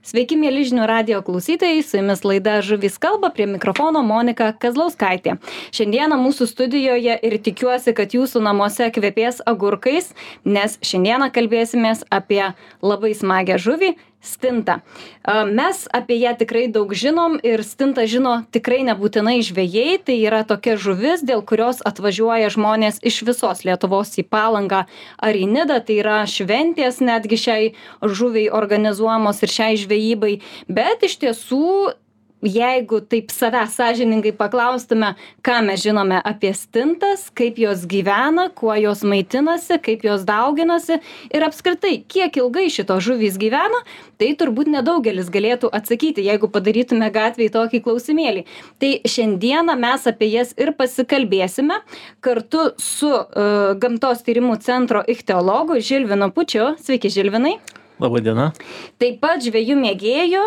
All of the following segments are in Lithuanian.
Sveiki, mėly žinių radio klausytojai, su jumis laida Žuvys kalba, prie mikrofono Monika Kazlauskaitė. Šiandieną mūsų studijoje ir tikiuosi, kad jūsų namuose kvepės agurkais, nes šiandieną kalbėsimės apie labai smagę žuvį stintą. Mes apie ją tikrai daug žinom ir stintą žino tikrai nebūtinai žvėjai, tai yra tokia žuvis, dėl kurios atvažiuoja žmonės iš visos Lietuvos į Palangą ar į Nidą, tai yra šventės netgi šiai žuviai organizuojamos ir šiai žvejybai, bet iš tiesų jeigu taip savęs sąžiningai paklaustume ką mes žinome apie stintas kaip jos gyvena kuo jos maitinasi kaip jos dauginasi ir apskritai kiek ilgai šitos žuvys gyvena tai turbūt nedaugelis galėtų atsakyti jeigu padarytume gatvėj tokį klausimėlį. Tai šiandieną mes apie jas ir pasikalbėsime kartu su e, gamtos tyrimų centro ichtiologu žilvinu pučiu. Sveiki žilvinai Labą dieną. Taip pat žvėjų mėgėjų,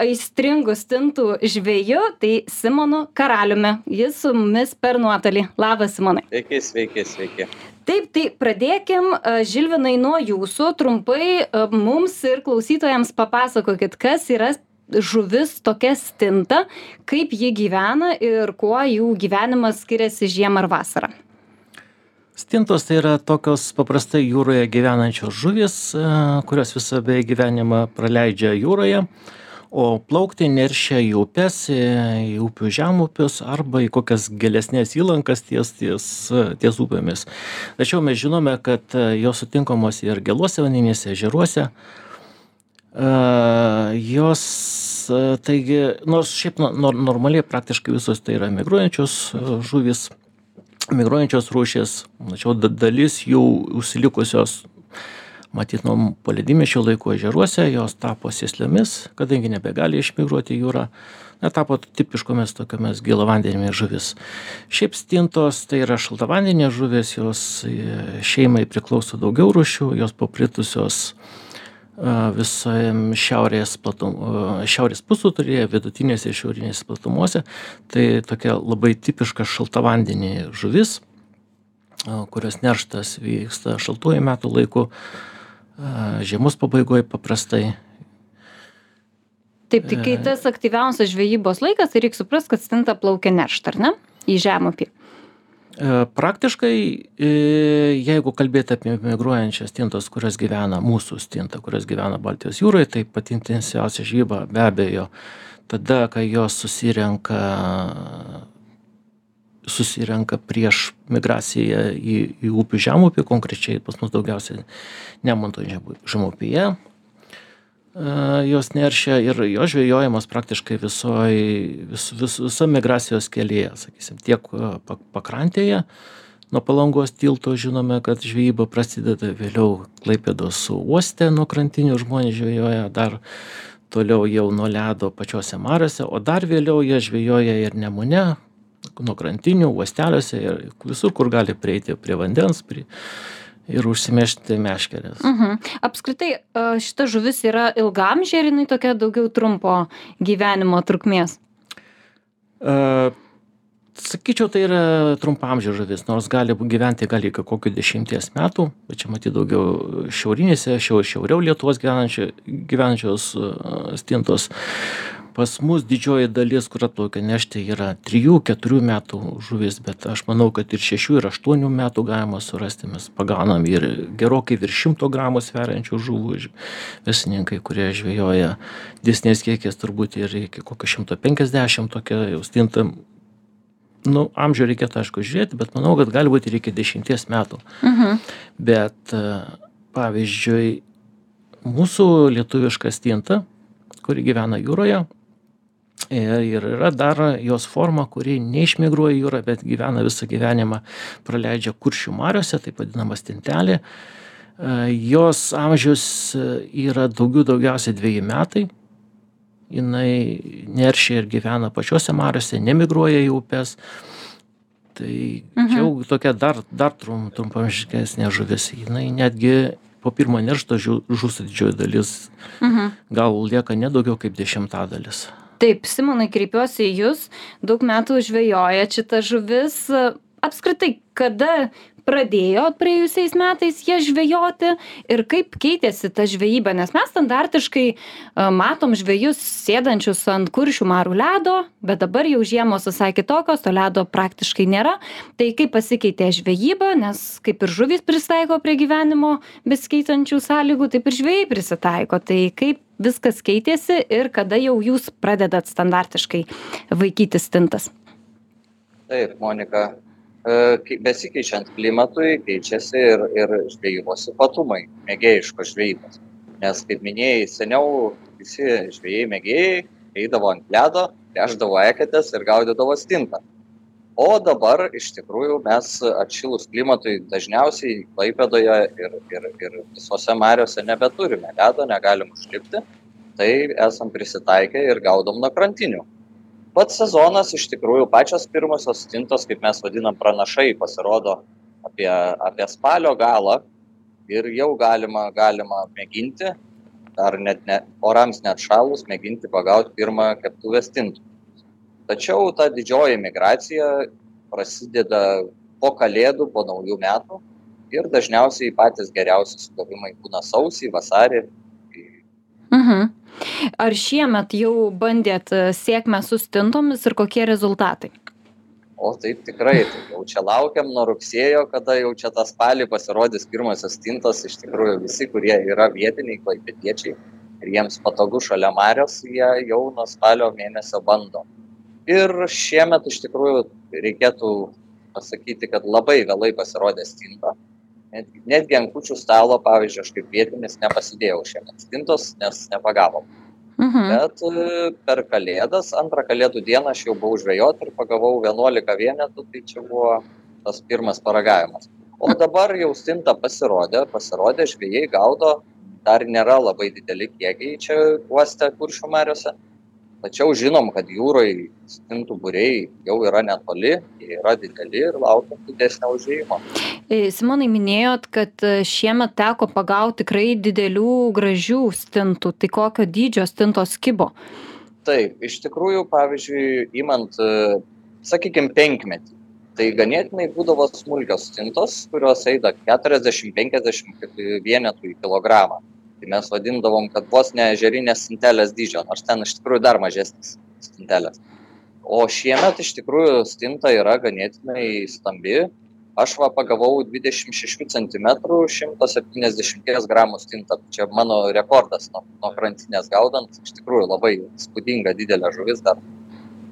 aistringų stintų žvėjų, tai Simonu Karaliumi. Jis su mumis per nuotolį. Labas, Simonai. Sveiki, sveiki, sveiki. Taip, tai pradėkim, Žilvinai, nuo jūsų. Trumpai mums ir klausytojams papasakokit, kas yra žuvis tokia stinta, kaip ji gyvena ir kuo jų gyvenimas skiriasi žiemą ar vasarą stintos tai yra tokios paprastai jūroje gyvenančios žuvys e, kurios visą beveik gyvenimą praleidžia jūroje o plaukti neršia į upes į upių žemupius arba į kokias gilesnes įlankas ties ties ties upėmis. Tačiau mes žinome kad e, jos sutinkamos ir gėluose vandenyse ežeruose. E, jos taigi nors šiaip no normaliai praktiškai visos tai yra migruojančios žuvys migruojančios rūšys tačiau dalis jų užsilikusios matyt nuo poledynmečio laikų ežeruose jos tapo sėsliomis kadangi nebegali išmigruoti jūrą na tapo tipiškomis tokiomis gėlavandenėmis žuvis. Šiaip stintos tai yra šaltavandenės žuvys jos e, šeimai priklauso daugiau rūšių jos paplitusios visam šiaurės platum šiaurės pusrutulyje vidutinėse ir šiaurinėse platumose tai tokia labai tipiška šaltavandenė žuvis kurios nerštas vyksta šaltuoju metų laiku žiemos pabaigoj paprastai Taip, tai kai e. tas aktyviausias žvejybos laikas, tai reikia suprasti, kad stinta plaukia neršt, ar ne? Į žemupį. Praktiškai, jeigu kalbėti apie migruojančias stintas, kurios gyvena mūsų stinta, kurios gyvena Baltijos jūroje, tai pati intensyviausia žyba be abejo tada, kai jos susirenka susirenka prieš migraciją į, į upių žemupį, konkrečiai pas mus daugiausiai Nemonto žemupyje, jos neršia ir jos žvejojamos praktiškai visoj vis vis visam migracijos kelyje sakysim tiek pakrantėje. Nuo palangos tilto žinome kad žvejyba prasideda vėliau klaipėdos uoste nuo krantinių žmonės žvejoja dar toliau jau nuo ledo pačiose mariose o dar vėliau jie žvejoja ir nemune nuo krantinių uosteliuose ir visur kur gali prieiti prie vandens prie ir užsimešti meškeres. Mhm. Apskritai, šita žuvis yra ilgamžė ir jinai tokia daugiau trumpo gyvenimo trukmės? Uh, sakyčiau, tai yra trumpamžė žuvis, nors gali gyventi gal iki kokių dešimties metų, bet čia matyti daugiau šiaurinėse, šiauriau Lietuvos gyvenančios stintos. Uh, pas mus didžioji dalis kur atplaukia neršti yra trijų keturių metų žuvys bet aš manau kad ir šešių ir aštuonių metų galima surasti. Mes pagaunam ir gerokai virš šimto gramų sveriančių žuvų verslininkai kurie žvejoja didesniais kiekiais turbūt ir iki kokio šimto penkiasdešim tokia jau stinta. Nu amžių reikėtų aišku žiūrėti bet manau kad gali būt ir iki dešimties metų. Mhm. bet pavyzdžiui mūsų lietuviška stinta kuri gyvena jūroje ir yra dar jos forma kuri neišmigruoja į jūrą bet gyvena visą gyvenimą praleidžia kuršių mariose taip vadinama stintelė. Jos amžius yra daugiau daugiausiai dveji metai. Jinai neršia ir gyvena pačiose mariose nemigruoja į upes. Tai čia jau tokia dar dar trum trumpaamžiškesnė žuvis. Jinai netgi po pirmo neršto žiu žūsta didžioji dalis. Mhm. gal lieka ne daugiau kaip dešimtadalis taip simonai kreipiuosi į jus. Daug metų žvejojat šitas žuvis. Apskritai kada pradėjot praėjusiais metais jas žvejoti ir kaip keitėsi ta žvejyba nes mes standartiškai matom žvejus sėdančius ant kuršių marių ledo bet dabar jau žiemos visai kitokios to ledo praktiškai nėra. Tai kaip pasikeitė žvejyba nes kaip ir žuvys prisitaiko prie gyvenimo besikeičiančių sąlygų taip ir žvejai prisitaiko. Tai kaip viskas keitėsi ir kada jau jūs pradedat standartiškai vaikyti stintas? Taip monika. E, besikeičiant klimatui keičiasi ir ir žvejybos ypatumai mėgėjiškos žvejybos. Nes kaip minėjai seniau visi žvejai mėgėjai eidavo ant ledo tręšdavo eketes ir gaudydavo stintą o dabar iš tikrųjų mes atšilus klimatui dažniausiai klaipėdoje ir ir ir visose mariose nebeturime ledo negalim užlipti. Tai esam prisitaikę ir gaudom nuo krantinių pats sezonas iš tikrųjų pačios pirmosios stintos kaip mes vadinam pranašai pasirodo apie apie spalio galą ir jau galima galima mėginti dar net ne orams neatšalus mėginti pagaut pirmą keptuvės stintų. Tačiau ta didžioji migracija prasideda po kalėdų po naujų metų ir dažniausiai patys geriausi sugavimai būna sausį vasarį mhm Ar šiemet jau bandėt e, sėkmę su stintomis ir kokie rezultatai? O taip tikrai, tai jau čia laukiam nuo rugsėjo, kada jau čia tą spalį pasirodys pirmosios stintos, iš tikrųjų visi, kurie yra vietiniai klaipėtiečiai ir jiems patogu šalia Marios, jie jau nuo spalio mėnesio bando. Ir šiemet iš tikrųjų reikėtų pasakyti, kad labai vėlai pasirodė stinta netgi netgi ant kūčių stalo pavyzdžiui aš kaip vietinis nepasidėjau šiemet stintos nes nepagavom. Mhm. bet e, per kalėdas antrą kalėdų dieną aš jau buvau žvejot ir pagavau vienuolika vienetų tai čia buvo tas pirmas paragavimas. O dabar jau stinta pasirodė pasirodė žvejai gaudo dar nėra labai dideli kiekiai čia uoste kuršių mariose tačiau žinom kad jūroj stintų būriai jau yra netoli jie yra dideli ir laukiam didesnio užėjimo. E, simonai minėjot kad e, šiemet teko pagaut tikrai didelių gražių stintų. Tai kokio dydžio stintos kibo? Taip iš tikrųjų pavyzdžiui imant e, sakykim penkmetį tai ganėtinai būdavo smulkios stintos kurios keturiasdešim penkiasdešim vienetų į kilogramą tai mes vadindavom kad vos ne ežerinės stintelės dydžio nors ten iš tikrųjų dar mažesnės stintelės. O šiemet iš tikrųjų stinta yra ganėtinai stambi. Aš va pagavau dvidešim šešių centimetrų šimto septyniasdešimties gramų stintą čia mano rekordas nuo nuo krantinės gaudant. Iš tikrųjų labai įspūdinga didelė žuvis dar.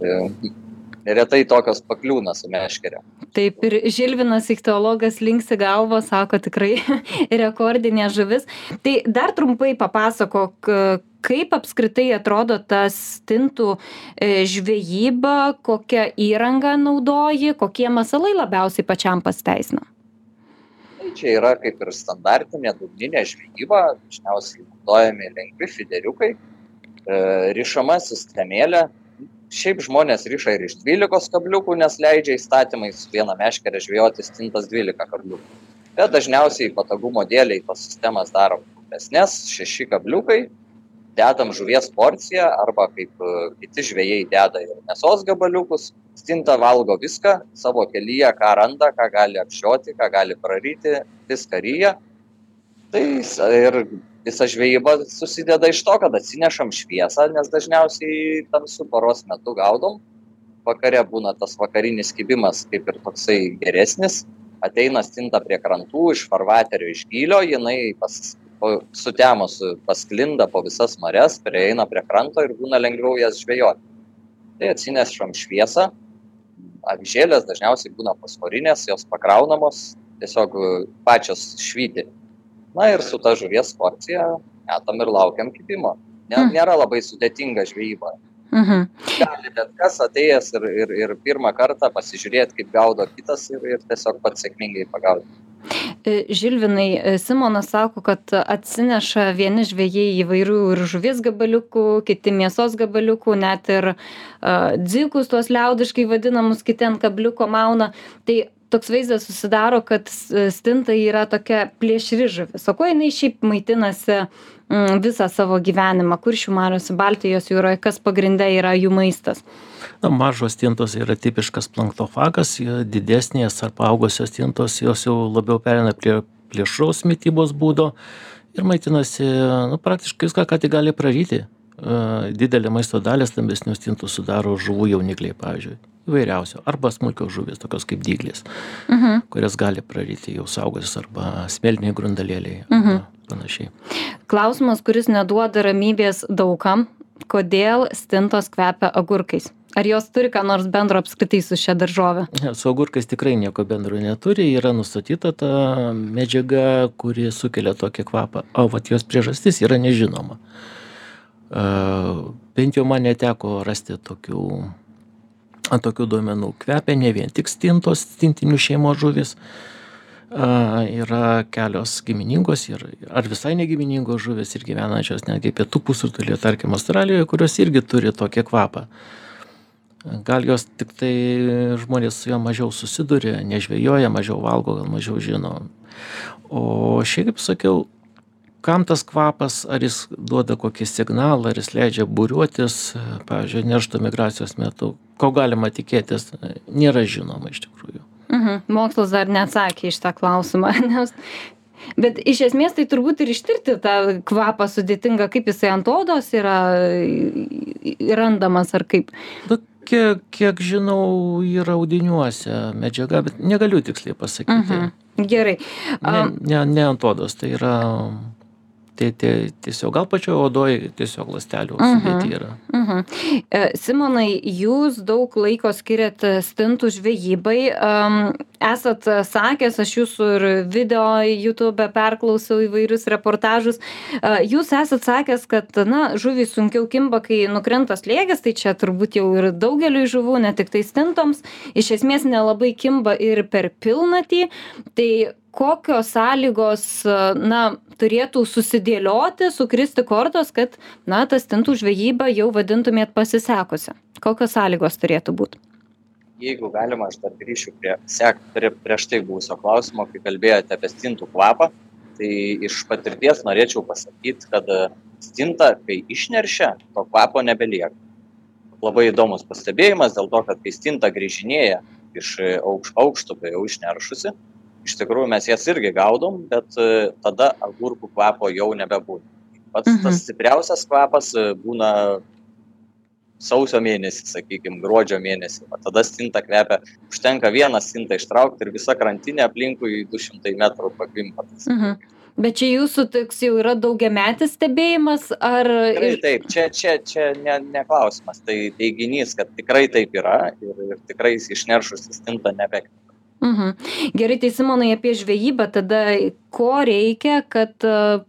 E, retai tokios pakliūna su meškere. Taip ir Žilvinas ichtiologas linksi galvo, sako tikrai rekordinė žuvis. Tai dar trumpai papasakok, kaip apskritai atrodo tas stintų e, žvejyba, kokią įrangą naudoji, kokie masalai labiausiai pačiam pasteisina. Tai čia yra kaip ir standartinė dugninė žvejyba, dažniausiai naudojami lengvi fideriukai, e, rišama sistemėlė, šiaip žmonės riša ir iš dvylikos kabliukų nes leidžia įstatymai su viena meškere žvejoti stintas dvylika kabliukų. Bet dažniausiai patogumo dėlei tos sistemos darom trumpesnes šeši kabliukai dedam žuvies porciją arba kaip e, kiti žvejai deda ir mėsos gabaliukus. Stinta valgo viską savo kelyje ką randa ką gali apžioti ką gali praryti viską ryja. Tai ir visa žvejyba susideda iš to kad atsinešam šviesą nes dažniausiai tamsiu paros metu gaudom. Vakare būna tas vakarinis kibimas kaip ir toksai geresnis. Ateina stinta prie krantų iš farvaterio iš gylio jinai pas po sutemus pasklinda po visas marias prieina prie kranto ir būna lengviau jas žvejot. Tai atsinešam šviesą. Avižėlės dažniausiai būna fosforinės jos pakraunamos tiesiog pačios švyti na ir su ta žuvies porcija metam ir laukiam kibimo Mhm. nėra labai sudėtinga žvejyba Mhm. gali bet kas atėjęs ir ir ir pirmą kartą pasižiūrėt kaip gaudo kitas ir ir tiesiog pats sėkmingai pagaut E, Žilvinai, e, Simonas sako, kad atsineša vieni žvėjai įvairių ir žuvies gabaliukų, kiti mėsos gabaliukų, net ir uh, dzikus tuos liaudiškai vadinamus, kiti ant kabliuko mauna. Tai toks vaizdas susidaro, kad stinta yra tokia plėšri žuvis. O kuo jinai šiaip maitinasi mm, visą savo gyvenimą kuršių mariose baltijos jūroje kas pagrinde yra jų maistas Na, mažos stintos yra tipiškas planktofagas, didesnės ar paaugusios stintos, jos jau labiau perina prie plėšraus mytybos būdo ir maitinasi nu, praktiškai viską, ką tik gali praryti. E, didelė maisto dalis stambesnių stintų sudaro žuvų jaunikliai, pavyzdžiui, įvairiausio, arba smulkios žuvis, tokios kaip dyglės, mhm. kurias gali praryti jau saugotis, arba smelniai grundalėliai, Mhm. panašiai. klausimas kuris neduoda ramybės daugam kodėl stintos kvepia agurkais ar jos turi ką nors bendro apskritai su šia daržove Ne, su agurkais tikrai nieko bendro neturi, yra nustatyta ta medžiaga, kuri sukelia tokį kvapą, o vat jos priežastis yra nežinoma. E, Bent jau man neteko rasti tokių, a, tokių duomenų. Kvepia ne vien tik stintos, stintinių šeimos žuvis, E, yra kelios giminingos ir, ar visai negiminingos žuvis ir gyvenančios netgi pietų pusrutulyje, tarkim, Australijoje, kurios irgi turi tokį kvapą gal jos tiktai žmonės su juo mažiau susiduria, nežvejoja, mažiau valgo, gal mažiau žino. O šiaip sakiau, kam tas kvapas, ar jis duoda kokį signalą, ar jis leidžia būriuotis, pavyzdžiui, neršto migracijos metu, ko galima tikėtis, nėra žinoma iš tikrųjų. mhm. mokslas dar neatsakė iš tą klausimą nes bet iš esmės tai turbūt ir ištirti tą kvapą sudėtinga kaip jisai ant odos yra randamas ar kaip Na, kiek, kiek žinau, yra audiniuose medžiaga, bet negaliu tiksliai pasakyti. Mhm. Gerai. Ne, ne, ne ant odos, tai yra tai, tai tiesiog gal pačioje odoje tiesiog lastelių Mhm. sudėti yra. Mhm. E, Simonai, jūs daug laiko skiriat stintų žvejybai. Um, esat sakęs, aš jūsų ir video YouTube perklausiau įvairius reportažus. Uh, jūs esat sakęs, kad na, žuvys sunkiau kimba, kai nukrenta slėgis, tai čia turbūt jau ir daugeliu žuvų, ne tik tai stintoms. Iš esmės nelabai kimba ir per pilnatį. Tai kokios sąlygos na turėtų susidėlioti sukristi kortos kad na ta stintų žvejyba jau vadintumėt pasisekusia kokios sąlygos turėtų būt Jeigu galima, aš dar grįšiu prie, sek, prie prieš tai buvusio klausimo, kai kalbėjote apie stintų kvapą. Tai iš patirties norėčiau pasakyti, kad e, stinta, kai išneršia, to kvapo nebelieka. Labai įdomus pastebėjimas dėl to, kad kai stinta grįžinėja iš e, aukš, aukštų, kai jau išneršusi, iš tikrųjų mes jas irgi gaudom, bet e, tada agurkų kvapo jau nebebūna. Pats Mhm. tas stipriausias kvapas e, būna sausio mėnesį, sakykime, gruodžio mėnesį. Va, tada stinta kvepia, užtenka vieną stintą ištraukti ir visa krantinė aplinkui 200 metrų pakvimpa. mhm. bet čia jūsų toks jau yra daugiametis stebėjimas ar Tikrai taip, čia, čia, čia ne, ne klausimas, tai teiginys, kad tikrai taip yra ir, ir tikrai jis išneršusi stinta nebekvepia. Mhm. Gerai, tai Simonai apie žvejybą, tada ko reikia, kad e,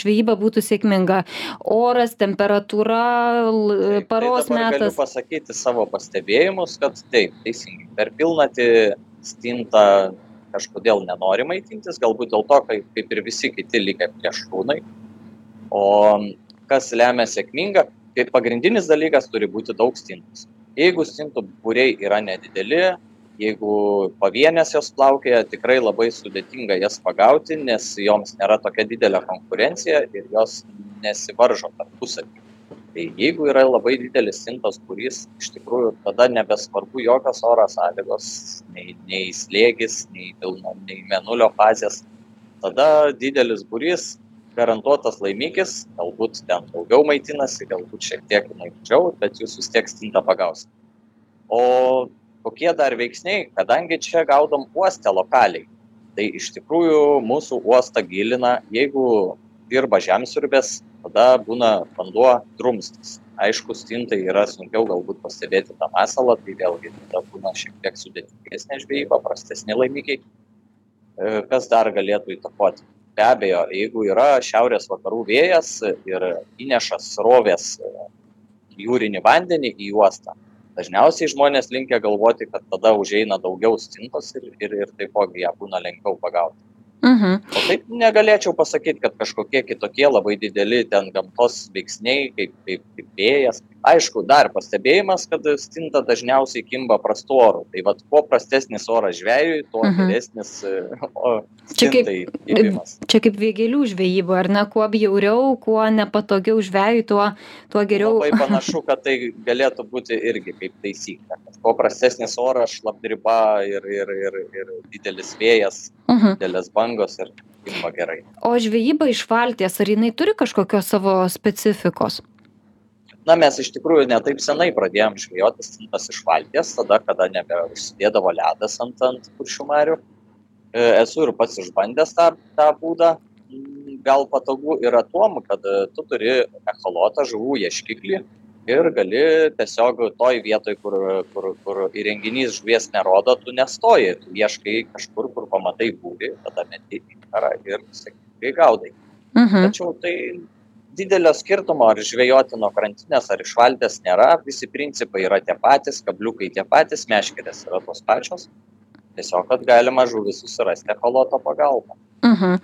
žvejyba būtų sėkminga? Oras, temperatūra, Taip, paros tai dabar metas. Galiu pasakyti savo pastebėjimus, kad taip, teisingai. Per pilnatį stinta kažkodėl nenori maitintis, galbūt dėl to, kaip, kaip ir visi kiti likę plėšrūnai. O kas lemia sėkmingą, tai pagrindinis dalykas turi būti daug stintos. Jeigu stintų būriai yra nedideli, jeigu pavienės jos plaukėja, tikrai labai sudėtinga jas pagauti, nes joms nėra tokia didelė konkurencija ir jos nesivaržo tarpusavį. Tai jeigu yra labai didelis stintos būrys, iš tikrųjų tada nebesvarbu jokios oro sąlygos, nei, nei slėgis, nei, pilno, nei menulio fazės. Tada didelis būrys, garantuotas laimikis, galbūt ten daugiau maitinasi, galbūt šiek tiek mažiau, bet jūs vis tiek stintą pagausite. O kokie dar veiksniai, kadangi čia gaudom uostę lokaliai, tai iš tikrųjų mūsų uostą gilina, jeigu dirba žemsiurbės, tada būna vanduo drumstas. Aišku, stintai yra sunkiau galbūt pastebėti tą masalą, tai vėlgi tada būna šiek tiek sudėtingesnė žvejyba, prastesni laimikiai. E, Kas dar galėtų įtakoti? Be abejo, jeigu yra šiaurės vakarų vėjas ir įneša srovės e, jūrinį vandenį į uostą, dažniausiai žmonės linkia galvoti, kad tada užeina daugiau stintos ir, ir, ir taipogi ją būna lengviau pagauti. Mhm. O taip negalėčiau pasakyti, kad kažkokie kitokie labai dideli ten gamtos veiksniai, kaip, kaip, kaip vėjas, kaip aišku dar pastebėjimas kad stinta dažniausiai kimba prastu oru tai vat kuo prastesnis oras žvejui tuo Mhm. geresnis e, o Čia kaip- kibimas Čia kaip vėgėlių žvejyba, ar ne? Kuo bjauriau, kuo nepatogiau žvejui, tuo, tuo geriau. labai panašu kad tai galėtų būti irgi kaip taisyklė kuo prastesnis oras šlapdriba ir ir ir ir didelis vėjas Mhm. didelės bangos ir kimba gerai O žvejyba iš valties, ar jinai turi kažkokios savo specifikos? Na mes iš tikrųjų ne taip senai pradėjom žvejoti stintas iš valties tada kada nebeužsidėdavo ledas ant ant kuršių marių E, esu ir pats išbandęs tą tą būdą gal patogu yra tuom kad e, tu turi echolotą žuvų ieškiklį ir gali tiesiog toj vietoj kur kur kur įrenginys žuvies nerodo tu nestoji tu ieškai kažkur kur pamatai būrį tada meti inkarą ir sėkmingai gaudai Mhm. tačiau tai didelio skirtumo ar žvejoti nuo krantinės ar iš valties nėra visi principai yra tie patys kabliukai tie patys meškerės yra tos pačios tiesiog kad galima žuvį susirasti echoloto pagalba Mhm.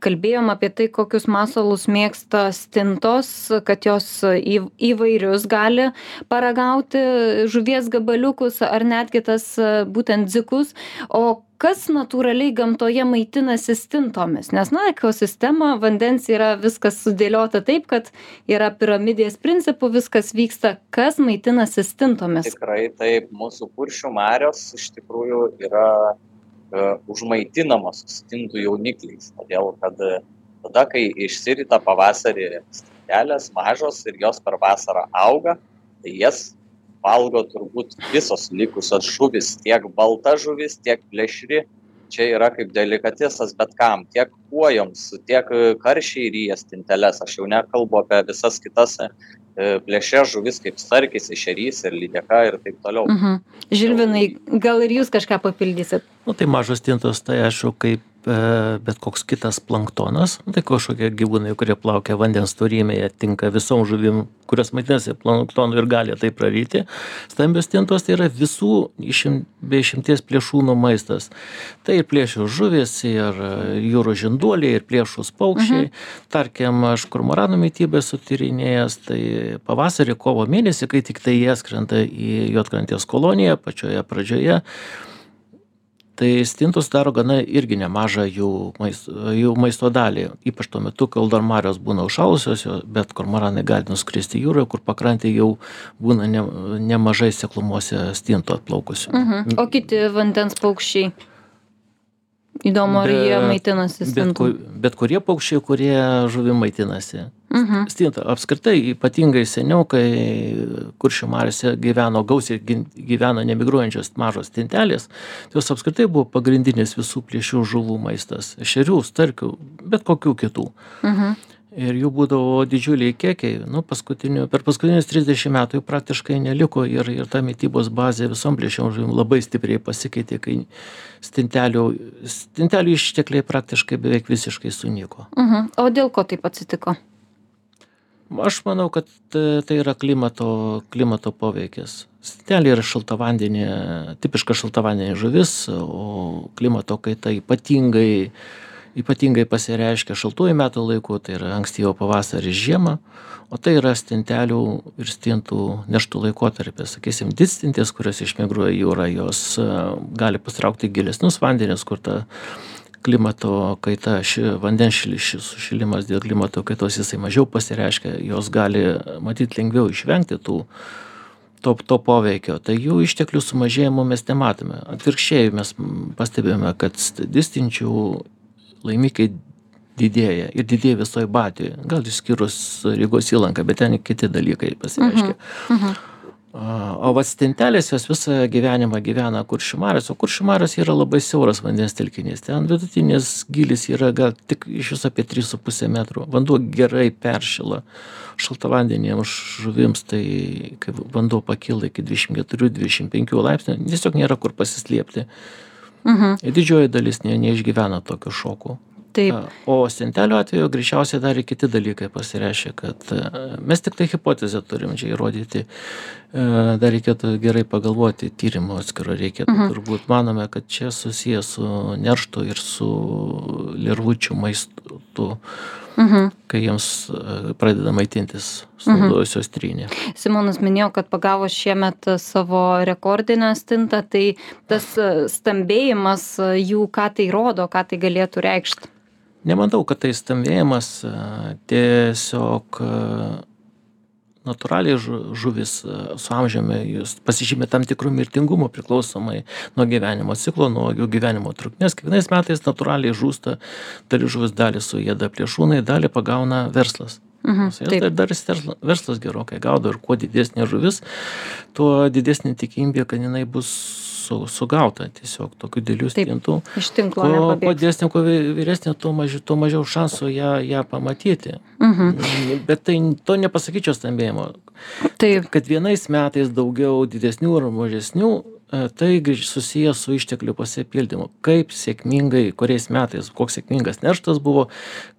Kalbėjom apie tai, kokius masalus mėgsta stintos, kad jos į, įvairius gali paragauti žuvies gabaliukus ar netgi tas būtent dzikus. O kas natūraliai gamtoje maitinasi stintomis? Nes, na, ekosistema vandens yra viskas sudėliota taip, kad yra piramidės principų, viskas vyksta. Kas maitinasi stintomis? tikrai taip mūsų kuršių marios iš tikrųjų yra e, užmaitinamos stintų jaunikliais todėl kad e, tada kai išsirita pavasarį stintelės mažos ir jos per vasarą auga tai jas valgo turbūt visos likusios žuvys tiek balta žuvis tiek plėšri čia yra kaip delikatesas bet kam tiek kuojoms tiek e, karšiai ryja stinteles aš jau nekalbu apie visas kitas e, plėšrias žuvis kaip starkis ešerys ir lydeka ir taip toliau Mhm. Žilvinai, gal ir jūs kažką papildysit? nu tai mažos stintos tai aišku kaip bet koks kitas planktonas nu tai kažkokie gyvūnai kurie plaukia vandens storymėje tinka visom žuvim kurios maitinasi planktonu ir gali tai praryti. Stambios stintos tai yra visų išim be išimties plėšrūnų maistas. Tai ir plėšrios žuvys ir e, jūros žinduoliai ir plėšrūs paukščiai. Tarkim aš kormoranų mitybą esu tyrinėjęs tai pavasarį kovo mėnesį kai tiktai jie skrenda į juodkrantės koloniją pačioje pradžioje tai stintos daro gana irgi nemažą jų mais jų maisto dalį ypač tuo metu kol dar marios būna užšalusios bet kormoranai gali nuskristi jūroje kur pakrantėj jau būna ne nemažai seklumose stintų atplaukusių Mhm. O kiti vandens paukščiai? Įdomu, ar jie maitinasi bet, stintų. ku, bet kurie paukščiai kurie žuvim maitinasi Mhm. stinta apskritai ypatingai seniau kai kuršių mariose gyveno gausiai gyveno nemigruojančios mažos stintelės jos apskritai buvo pagrindinis visų plėšrių žuvų maistas ešerių starkių bet kokių kitų Mhm. Ir jų būdavo didžiuliai kiekiai nu paskutinių per paskutinius trisdešim metų jų praktiškai neliko ir ir ta mitybos bazė visom plėšriom žuvim labai stipriai pasikeitė kai stintelių stintelių ištekliai praktiškai beveik visiškai sunyko Mhm. O dėl ko taip atsitiko? aš manau kad tai tai yra klimato klimato poveikis stintelė yra šaltavandenė tipiška šaltavandenė žuvis o klimato kaita ypatingai ypatingai pasireiškia šaltuoju metų laiku tai yra ankstyvą pavasarį žiemą o tai yra stintelių ir stintų nerštų laikotarpis. Sakysim didstintės kurios išmigruoja į jūrą jos a, gali pasitraukti gilesnius vandenis kur ta klimato kaita ši vandens šili šis sušilimas dėl klimato kaitos jisai mažiau pasireiškia jos gali matyt lengviau išvengti tų to to poveikio. Tai jų išteklių sumažėjimo mes nematome. Atvirkščiai mes m, pastebime kad st- distinčių laimikiai didėja ir didėja visoj baltijoj. Gal išskyrus rygos įlanką bet ten kiti dalykai pasireiškia. Mhm. A, o vat stintelės jos visą gyvenimą gyvena kuršių mariose o kuršių marios yra labai siauras vandens telkinys. Ten vidutinis gylis yra gal tik iš viso apie tris su puse metro. Vanduo gerai peršyla. Šaltavandenėms žuvims tai kai vanduo pakyla iki dvidešim keturių dvidešim penkių laipsnių tiesiog nėra kur pasislėpti. Mhm. Ir didžioji dalis ne neišgyvena tokių šokų. Taip. O stintelių atveju greičiausiai dar ir kiti dalykai pasireiškia kad mes tiktai hipotezę turim čia įrodyti. Dar reikėtų gerai pagalvoti tyrimo atskiro reikėtų Mhm. turbūt. Manome kad čia susiję su nerštu ir su lervučių maistu Mhm. kai jiems e, pradeda maitintis sunaudojusios trynė. Simonas minėjo, kad pagavo šiemet savo rekordinę stintą, tai tas e, stambėjimas e, jų, ką tai rodo, ką tai galėtų reikšti. Nemanau, kad tai stambėjimas, e, tiesiog e, natūraliai žu- žuvis e, su amžiumi jūs pasižymė tam tikrų mirtingumų priklausomai nuo gyvenimo ciklo, nuo jų gyvenimo trukmės. Kiekvienais metais natūraliai žūsta, dalis žuvis dalį sujėda plėšūnai, dalį pagauna verslas. Mhm. Su jas Taip. dar, dar versla- verslas gerokai gaudo ir kuo didesnė žuvis, tuo didesnė tikimybė, kad jinai bus su, sugauta tiesiog tokiu dideliu Taip, stintu. Iš tinklo Kuo, kuo didesnė, kuo vy- vyresnė, tuo mažiau, tuo mažiau šansų ją, ją pamatyti. Mhm. Bet tai to nepasakyčiau stambėjimo. Taip, Kad vienais metais daugiau didesnių ar mažesnių, e, tai grįž- susiję su išteklių pasipildymu. Kaip sėkmingai, kuriais metais, koks sėkmingas nerštas buvo,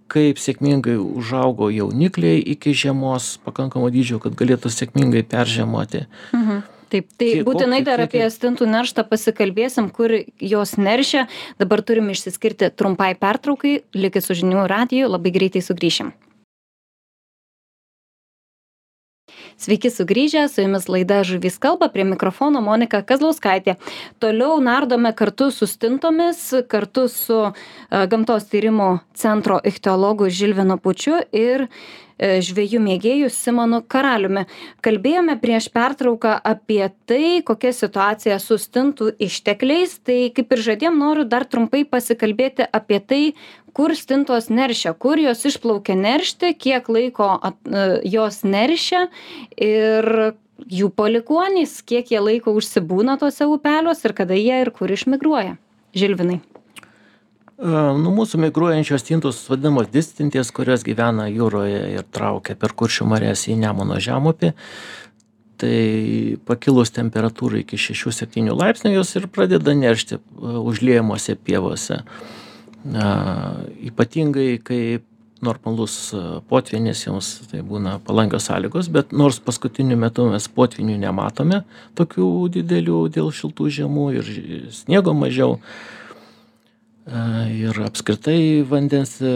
kaip sėkmingai užaugo jaunikliai iki žiemos pakankamo dydžio, kad galėtų sėkmingai peržiemoti. Mhm. Taip, tai Kiek- būtinai dar apie stintų nerštą pasikalbėsim, kur jos neršia. Dabar turim išsiskirti trumpai pertraukai, likit su žinių radiju, labai greitai sugrįšim. Sveiki sugrįžę, su jumis laida Žuvys kalba, prie mikrofono Monika Kazlauskaitė. Toliau nardome kartu su stintomis, kartu su e, Gamtos tyrimo centro ichtiologu Žilvino Pučiu ir e, žvėjų mėgėjų Simonu Karaliumi. Kalbėjome prieš pertrauką apie tai, kokia situacija su stintų ištekliais. Tai kaip ir žadėjom, noriu dar trumpai pasikalbėti apie tai, kur stintos neršia, kur jos išplaukia neršti, kiek laiko at, e, jos neršia ir jų palikuonys, kiek jie laiko užsibūna tose upeliuose ir kada jie ir kur išmigruoja. Žilvinai. E, Nu, mūsų migruojančios stintos vadinamos distintės, kurios gyvena jūroje ir traukia per kuršių marės į Nemono žemupį. Tai pakilus temperatūrai iki 6-7 laipsnių jos ir pradeda neršti e, užliejimuose pievose. E, Ypatingai, kai normalus potvinis joms tai būna palankios sąlygos, bet nors paskutiniu metu mes potvinių nematome tokių didelių dėl šiltų žiemų ir sniego mažiau. E, Ir apskritai vandens e,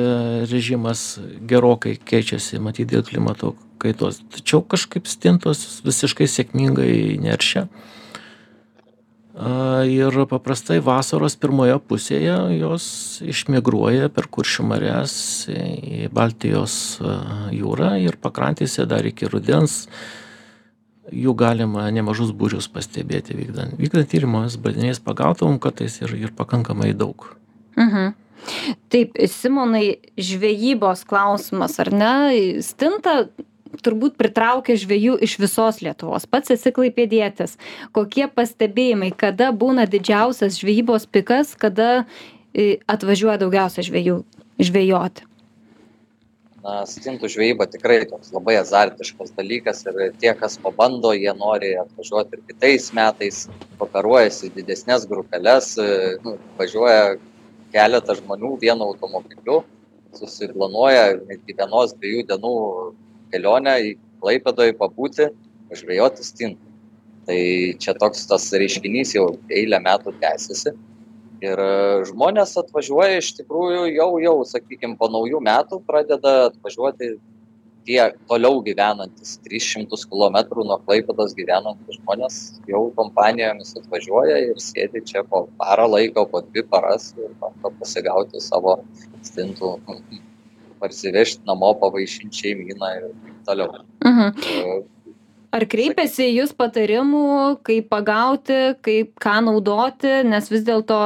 režimas gerokai keičiasi, matyt, dėl klimato kaitos. Tačiau kažkaip stintos visiškai sėkmingai neršia. Ir paprastai vasaros pirmoje pusėje jos išmigruoja per kuršių marias į Baltijos e, jūrą ir pakrantėse dar iki rudens jų galima nemažus būrius pastebėti vykdant. Vykdant tyrimus baliniais pagautom kartais ir, ir pakankamai daug. Mhm. Taip, Simonai, žvejybos klausimas, ar ne? Stinta turbūt pritraukia žvėjų iš visos Lietuvos. Pats esi klaipėdėtis. Kokie pastebėjimai, kada būna didžiausias žvejybos pikas, kada atvažiuoja daugiausia žvėjų žvejoti? Na, stintų žvejyba tikrai toks labai azartiškas dalykas ir tie, kas pabando, jie nori atvažiuoti ir kitais metais, operuojasi į didesnės grupelės, nu, važiuoja keletą žmonių vienu automobiliu, susiplanuoja netgi vienos, dviejų dienų kelionę į Klaipėdoje pabūti, žvejoti stintų. Tai čia toks tas reiškinys jau eilę metų tęsiasi. Ir e, žmonės atvažiuoja iš tikrųjų jau, jau, sakykime, po naujų metų pradeda atvažiuoti tie toliau gyvenantis, 300 km nuo Klaipėdos gyvenantys žmonės jau kompanijomis atvažiuoja ir sėdi čia po parą laiko, po dvi paras ir bando pasigauti savo stintų, parsivežti namo, pavaišinti šeimyną ir taip toliau. Mhm. Ar kreipiasi į jūs patarimų, kaip pagauti, kaip ką naudoti, nes vis dėlto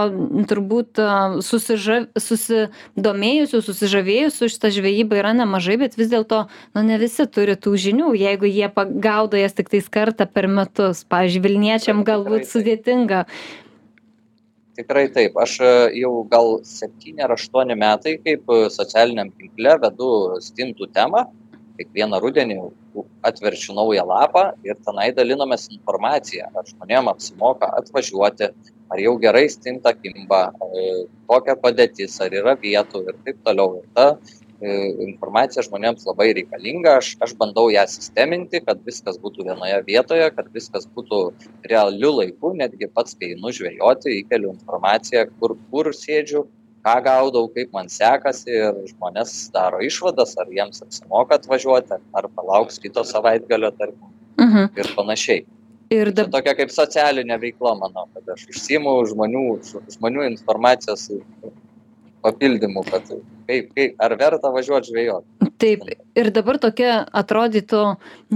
turbūt susiža, susidomėjusių, susižavėjusių šitą žvejybą yra nemažai, bet vis dėlto nu, ne visi turi tų žinių, jeigu jie pagaudo jas tik tais kartą per metus. Pavyzdžiui, Vilniečiam galbūt sudėtinga. Tikrai taip. Aš e, jau gal septyni ar aštuoni metai kaip e, socialiniam tinkle vedu stintų temą. Kiekvieną rudenį atverčiu naują lapą ir tenai dalinamės informaciją, ar žmonėm apsimoka atvažiuoti, ar jau gerai stinta kimba, e, kokia padėtis, ar yra vietų ir taip toliau. Ir ta e, informacija žmonėms labai reikalinga, aš, aš bandau ją sisteminti, kad viskas būtų vienoje vietoje, kad viskas būtų realiu laiku, netgi pats, kai einu žvejoti, įkeliu informaciją, kur, kur sėdžiu, ką gaudau, kaip man sekasi ir žmonės daro išvadas, ar jiems apsimoka atvažiuoti, ar palauks kito savaitgalio, tarkim, Mhm. ir panašiai. Ir dabar. tokia kaip socialinė veikla, manau, kad aš užsimu žmonių, žmonių informacijos papildymų, kad kaip, kaip, ar verta važiuoti žvejoti. Taip, ir dabar tokia atrodytų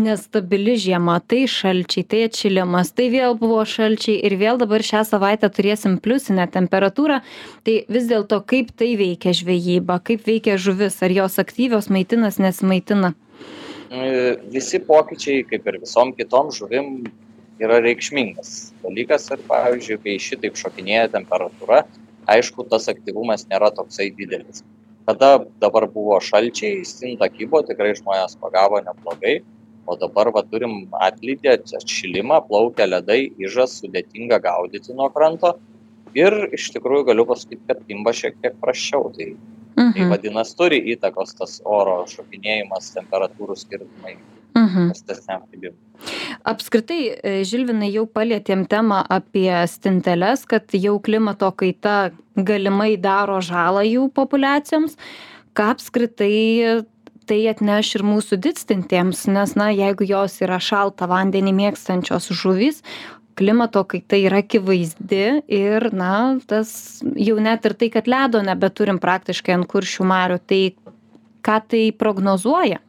nestabili žiema, tai šalčiai, tai atšilimas, tai vėl buvo šalčiai ir vėl dabar šią savaitę turėsim pliusinę temperatūrą. Tai vis dėlto kaip tai veikia žvejyba, kaip veikia žuvis, ar jos aktyvios maitinas, nesimaitina. E, Visi pokyčiai, kaip ir visom kitom žuvim, yra reikšmingas dalykas ir, pavyzdžiui, kai šitaip šokinėja temperatūra, aišku, tas aktyvumas nėra toksai didelis. Kada dabar buvo šalčiai, stinta kybo, tikrai žmonės pagavo neblogai, o dabar va, turim atlydį, atšilimą, plaukia ledai, įžas sudėtinga gaudyti nuo kranto ir iš tikrųjų galiu pasakyti, kad kimba šiek tiek praščiau. Tai, tai Mhm. vadinasi, turi įtakos tas oro šokinėjimas, temperatūrų skirtumai Mhm. prastesniam kibimui. Apskritai, e, Žilvinai, jau palėtėm temą apie stinteles, kad jau klimato kaita galimai daro žalą jų populiacijoms. Ką apskritai tai atneš ir mūsų didstintiems, nes, na, jeigu jos yra šaltą vandenį mėgstančios žuvys, klimato kaita yra akivaizdi ir, na, tas jau net ir tai, kad ledo nebeturim praktiškai ant kuršių marių, tai ką tai prognozuoja?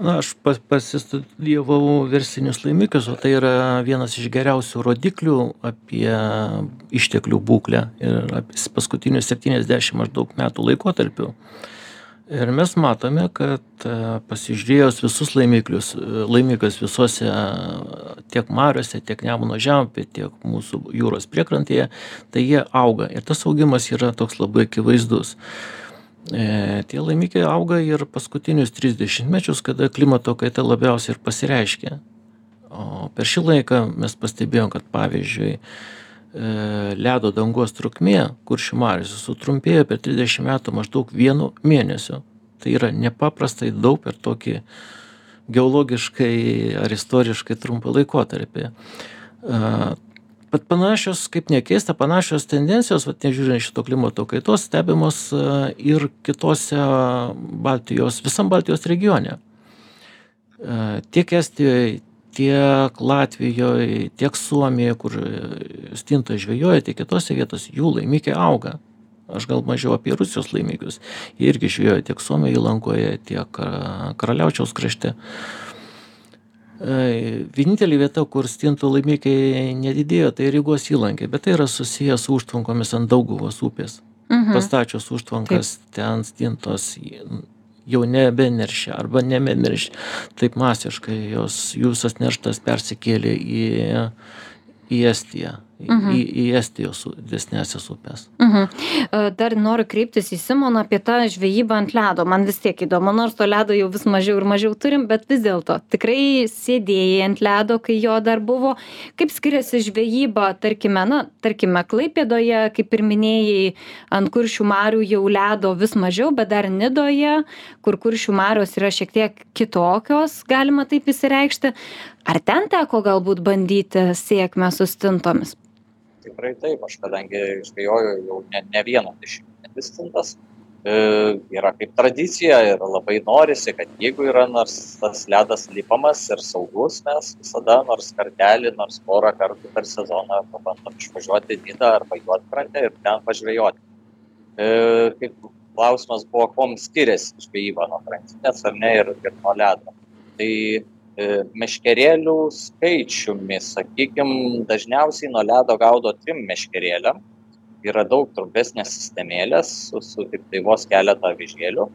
Na, aš pas, pasistudijavau versinius laimikius, o tai yra vienas iš geriausių rodiklių apie išteklių būklę ir apie paskutinius 70 maždaug metų laikotarpių. Ir mes matome, kad e, pasižiūrėjus visus laimiklius, e, laimikius visose e, tiek mariuose, tiek Nemuno žemėje, tiek mūsų jūros priekrantėje, tai jie auga. Ir tas augimas yra toks labai akivaizdus. E, tie laimikiai auga ir paskutinius 30 mečius, kada klimato kaita labiausiai ir pasireiškia. O per šį laiką mes pastebėjom, kad pavyzdžiui, e, ledo dangos trukmė kuršių mariuose sutrumpėjo per 30 metų maždaug vienu mėnesiu. Tai yra nepaprastai daug per tokį geologiškai ar istoriškai trumpą laikotarpį. E, Bet panašios, kaip nekeista, panašios tendencijos, vat, nežiūrint šito klimato kaitos, stebimos e, ir kitose Baltijos, visam Baltijos regione. E, Tiek Estijoje, tiek Latvijoje, tiek Suomijoje, kur stinta žvejoja, tiek kitose vietose jų laimikiai auga. Aš gal mažiau apie Rusijos laimikius. Jie irgi žvejoja tiek Suomijoje įlankoje, tiek e, Karaliaučiaus krašte. E, Vienintelė vieta, kur stintų laimikiai nedidėjo, tai Rygos įlankė, bet tai yra susijęs su užtvankomis ant Dauguvos upės. Mhm. Pastačius užtvankas ten stintos jau nebeneršia arba nebeneršia. Taip masiškai jos, jų visas nerštas persikėlė į, į Estiją, Mhm. į, į Estijos didesnėsias upes. Mhm. E, Dar noriu kreiptis į Simoną apie tą žvejybą ant ledo. Man vis tiek įdomu, nors to ledo jau vis mažiau ir mažiau turim, bet vis dėlto tikrai sėdėjai ant ledo, kai jo dar buvo. Kaip skiriasi žvejyba, tarkime, na, tarkime, Klaipėdoje, kaip ir minėjai, ant kuršių marių jau ledo vis mažiau, bet dar Nidoje, kur kuršių marios yra šiek tiek kitokios, galima taip įsireikšti. Ar ten teko galbūt bandyti sėkmę su stintomis? Tikrai taip, aš kadangi žvejoju jau ne, ne vieną dešimtmetį stintas, e, yra kaip tradicija ir labai norisi, kad jeigu yra nors tas ledas lipamas ir saugus, mes visada nors kartelį, nors porą kartų per sezoną pabandom išvažiuoti į Nidą arba Juotkrantę ir ten pažvejoti. E, kaip klausimas buvo, kuom skiriasi žvejyba nuo krantinės ar ne ir, ir nuo ledo. Tai meškerėlių skaičiumi, sakykime, dažniausiai nuo ledo gaudo trim meškerėlėm. Yra daug trumpesnės sistemėlės su, su tik tai vos keletą vižėlių.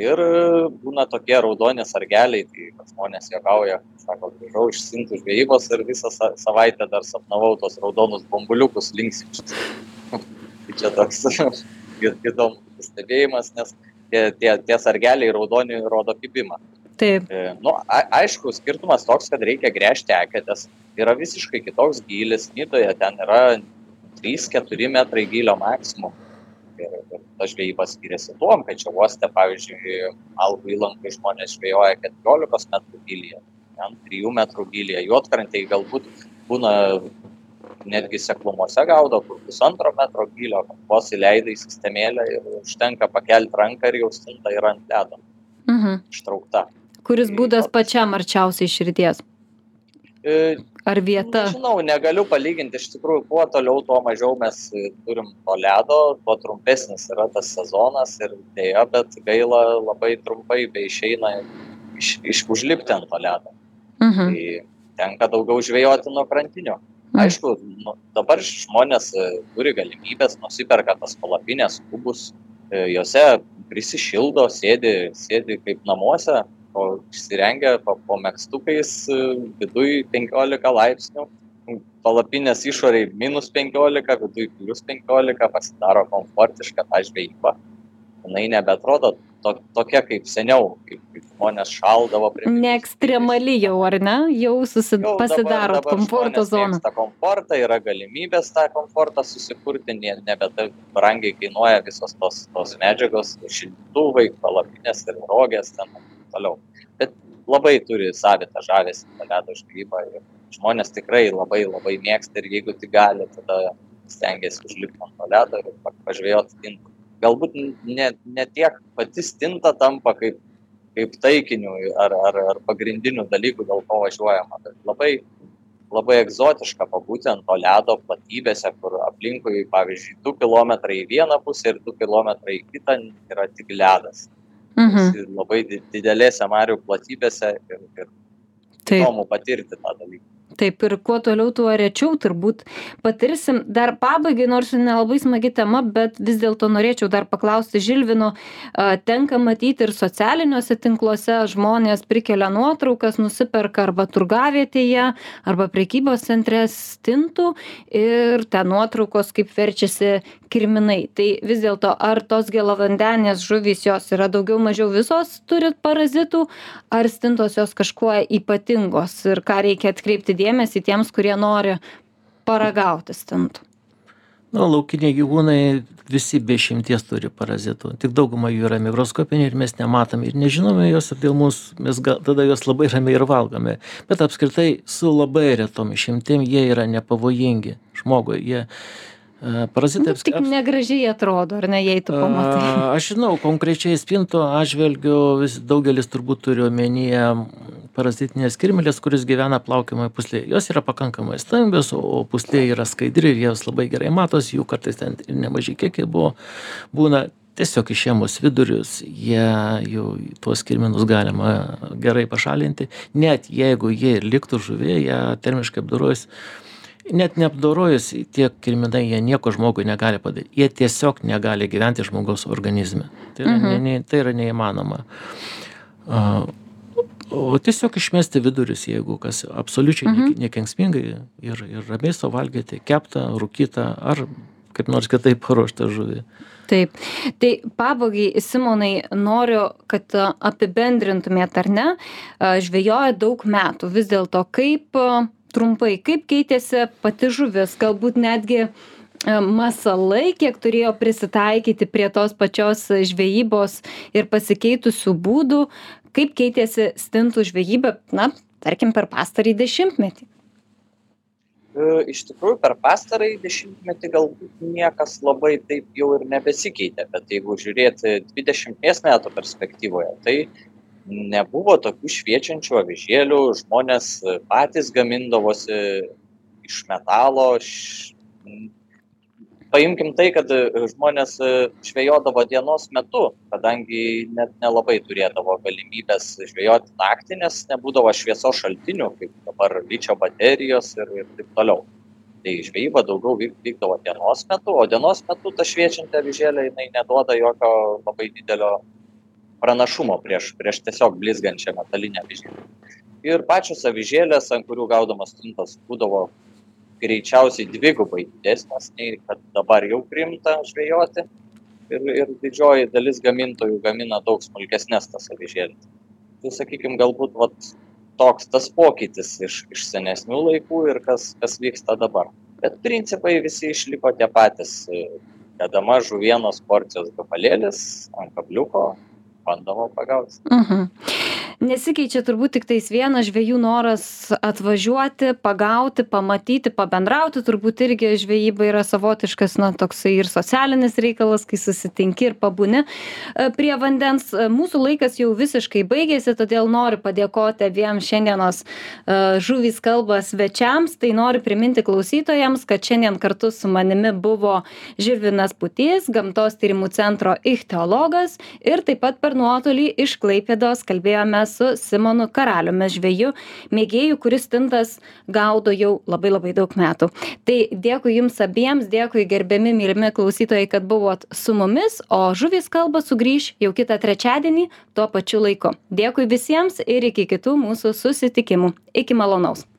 Ir e, būna tokie raudoni sargeliai, tai žmonės juokauja, sako, grįžau iš sintų žvejybos ir visą sa- savaitę dar sapnavau tos raudonus bombuliukus linksinčius. tai čia toks įdomus pastebėjimas, nes tie, tie, tie sargeliai raudoni rodo kibimą. Taip. E, Nu, a, aišku, skirtumas toks, kad reikia gręžti eketės. Yra visiškai kitoks gylis. Nidoje ten yra 3-4 metrai gylio maksimum. Ir, ir ta žvejyba skiriasi tuom, kad čia uoste, pavyzdžiui, Algų įlankai žmonės žvejoja 14 metrų gylyje, ten 3 metrų gylyje. Juotkrantėje galbūt būna netgi seklumose gaudo, kur pusantro metro gylio, vos įleidai sistemėlę ir užtenka pakelti ranką ir jau stinta yra ant ledo Mhm. ištraukta. Kuris būdas pačiam arčiausiai širdies? Ar vieta? Nežinau, negaliu palyginti, iš tikrųjų, kuo toliau, tuo mažiau mes turim to ledo, tuo trumpesnis yra tas sezonas ir dėja, bet gaila labai trumpai be išeina iš, iš užlipti ant to ledo. Mhm. Tai tenka daugiau žvejoti nuo krantinių. Mm. Aišku, nu, dabar žmonės e, turi galimybės, nusiperka tas palapinės kubus, e, juose prisišildo, sėdi, sėdi kaip namuose, o išsirengia po, po mėgstukais, viduj 15 laipsnių, palapinės išoriai minus 15, viduj plus 15, pasidaro komfortiška ta žvejyba. Jis nebetrodo to, tokia kaip seniau, kaip, kaip žmonės šaldavo prie Ne ekstremali jau, ar ne? Jau susi... Jau pasidarot dabar komforto žmonės zoną. mėgsta komfortą, yra galimybės tą komfortą susikurti, ne, nebe taip brangiai kainuoja visos tos, tos medžiagos, šildytuvai, palapinės ir rogės ten toliau. Bet labai turi savitą žavesį tą ledo žvejybą ir žmonės tikrai labai labai mėgsta ir jeigu tik gali, tada stengiasi užlipti ant to ledo ir pa- pažvejoti stintą. Galbūt ne, ne tiek pati stinta tampa kaip, kaip taikiniu ar, ar, ar pagrindiniu dalyku, dėl ko važiuojama, bet labai labai egzotiška pabūti ant to ledo platybėse, kur aplinkui, pavyzdžiui, 2 km į vieną pusę ir 2 km į kitą yra tik ledas. Mhm. Esi Labai di- didelėse marių platybėse ir, ir Taip. įdomu patirti tą dalyką. Taip ir kuo toliau, tuo rečiau turbūt patirsim. Dar pabaigai, nors nelabai smagi tema, bet vis dėlto norėčiau dar paklausti Žilvino. Tenka matyti ir socialiniuose tinkluose žmonės prikelia nuotraukas, nusiperka arba turgavietėje, arba prekybos centre stintų ir ten nuotraukos kaip verčiasi kirminai. Tai vis dėlto, ar tos gėlavandenės žuvys jos yra daugiau mažiau visos turit parazitų, ar stintos jos kažkuo ypatingos ir ką reikia atkreipti dėmesį tiems, kurie nori paragauti stintų. Nu, laukiniai gyvūnai visi be išimties turi parazitų. Tik dauguma jų yra mikroskopiniai ir mes nematome ir nežinome jos ir dėl mūsų mes gal, tada juos labai ramiai ir valgome. Bet apskritai su labai retom išimtim jie yra nepavojingi žmogui. Jie parazitai Nu, tik negražiai atrodo, ar ne, jei tu pamatai. Aš žinau, konkrečiai spinto atžvelgiu, vis, daugelis turbūt turi omenyje parazitinės kirmėlės, kuris gyvena plaukiamoje puslėje. Jos yra pakankamai stambios, o puslė yra skaidri ir jos labai gerai matosi, jų kartais ten ir nemažai kiekiai buvo. Būna tiesiog išėmus vidurius, jie jau tuos kirminus galima gerai pašalinti, net jeigu jie ir liktų žuvėje, termiškai apdorojus. Net neapdorojus tie kirminai, jie nieko žmogui negali padaryti. Jie tiesiog negali gyventi žmogaus organizme. Tai yra, Mhm. ne, tai yra neįmanoma. A, O tiesiog išmesti vidurius, jeigu kas absoliučiai Mhm. nekenksmingai ir, ir ramiai suvalgyti keptą, rūkytą ar kaip nors kitaip paruoštą žuvį. Taip. Tai pabaigai, Simonai, noriu, kad apibendrintumėt ar ne, žvejoja daug metų. Vis dėlto, kaip trumpai, kaip keitėsi pati žuvis, galbūt netgi a, masalai, kiek turėjo prisitaikyti prie tos pačios žvejybos ir pasikeitusių būdų, kaip keitėsi stintų žvejyba, na, tarkim, per pastarį dešimtmetį. E, Iš tikrųjų, per pastarąjį dešimtmetį galbūt niekas labai taip jau ir nebesikeitė, bet jeigu žiūrėti 20 metų perspektyvoje, tai nebuvo tokių šviečiančių avižėlių, žmonės patys gamindavosi iš metalo. Š... Paimkim tai, kad žmonės žvejodavo dienos metu, kadangi net nelabai turėdavo galimybės žvejoti naktį, nes nebūdavo šviesos šaltinių, kaip dabar lyčio baterijos ir, ir taip toliau. Tai žvejyba daugiau vyk- vykdavo dienos metu, o dienos metu ta šviečianti avižėlė jinai neduoda jokio labai didelio pranašumo prieš, prieš tiesiog blizgančią metalinę avižėlę. Ir pačios avižėlės, ant kurių gaudomas stintos, būdavo greičiausiai dvigubai didesnės nei kad dabar jau priimta žvejoti. Ir, ir didžioji dalis gamintojų gamina daug smulkesnės tas avižėlės. Tai sakykime, galbūt vat, toks tas pokytis iš, iš senesnių laikų ir kas, kas vyksta dabar. Bet principai visi išliko tie patys. Dedama žuvienos porcijos gabalėlis ant kabliuko, bandoma pagauti. Mhm. Nesikeičia turbūt tiktais vienas žvejų noras atvažiuoti pagauti pamatyti pabendrauti. Turbūt irgi žvejyba yra savotiškas na toksai ir socialinis reikalas kai susitinki ir pabūni e, prie vandens. E, mūsų laikas jau visiškai baigėsi todėl noriu padėkoti abiem šiandienos e, žuvys kalba svečiams. Tai noriu priminti klausytojams kad šiandien kartu su manimi buvo žilvinas pūtys gamtos tyrimų centro ichtiologas ir taip pat per nuotolį iš klaipėdos kalbėjome su simonu karaliumi žveju mėgėju kuris stintas gaudo jau labai labai daug metų. Tai dėkui jums abiems dėkui gerbiami mylimi klausytojai kad buvot su mumis o žuvys kalba sugrįš jau kitą trečiadienį tuo pačiu laiku. Dėkui visiems ir iki kitų mūsų susitikimų. Iki malonaus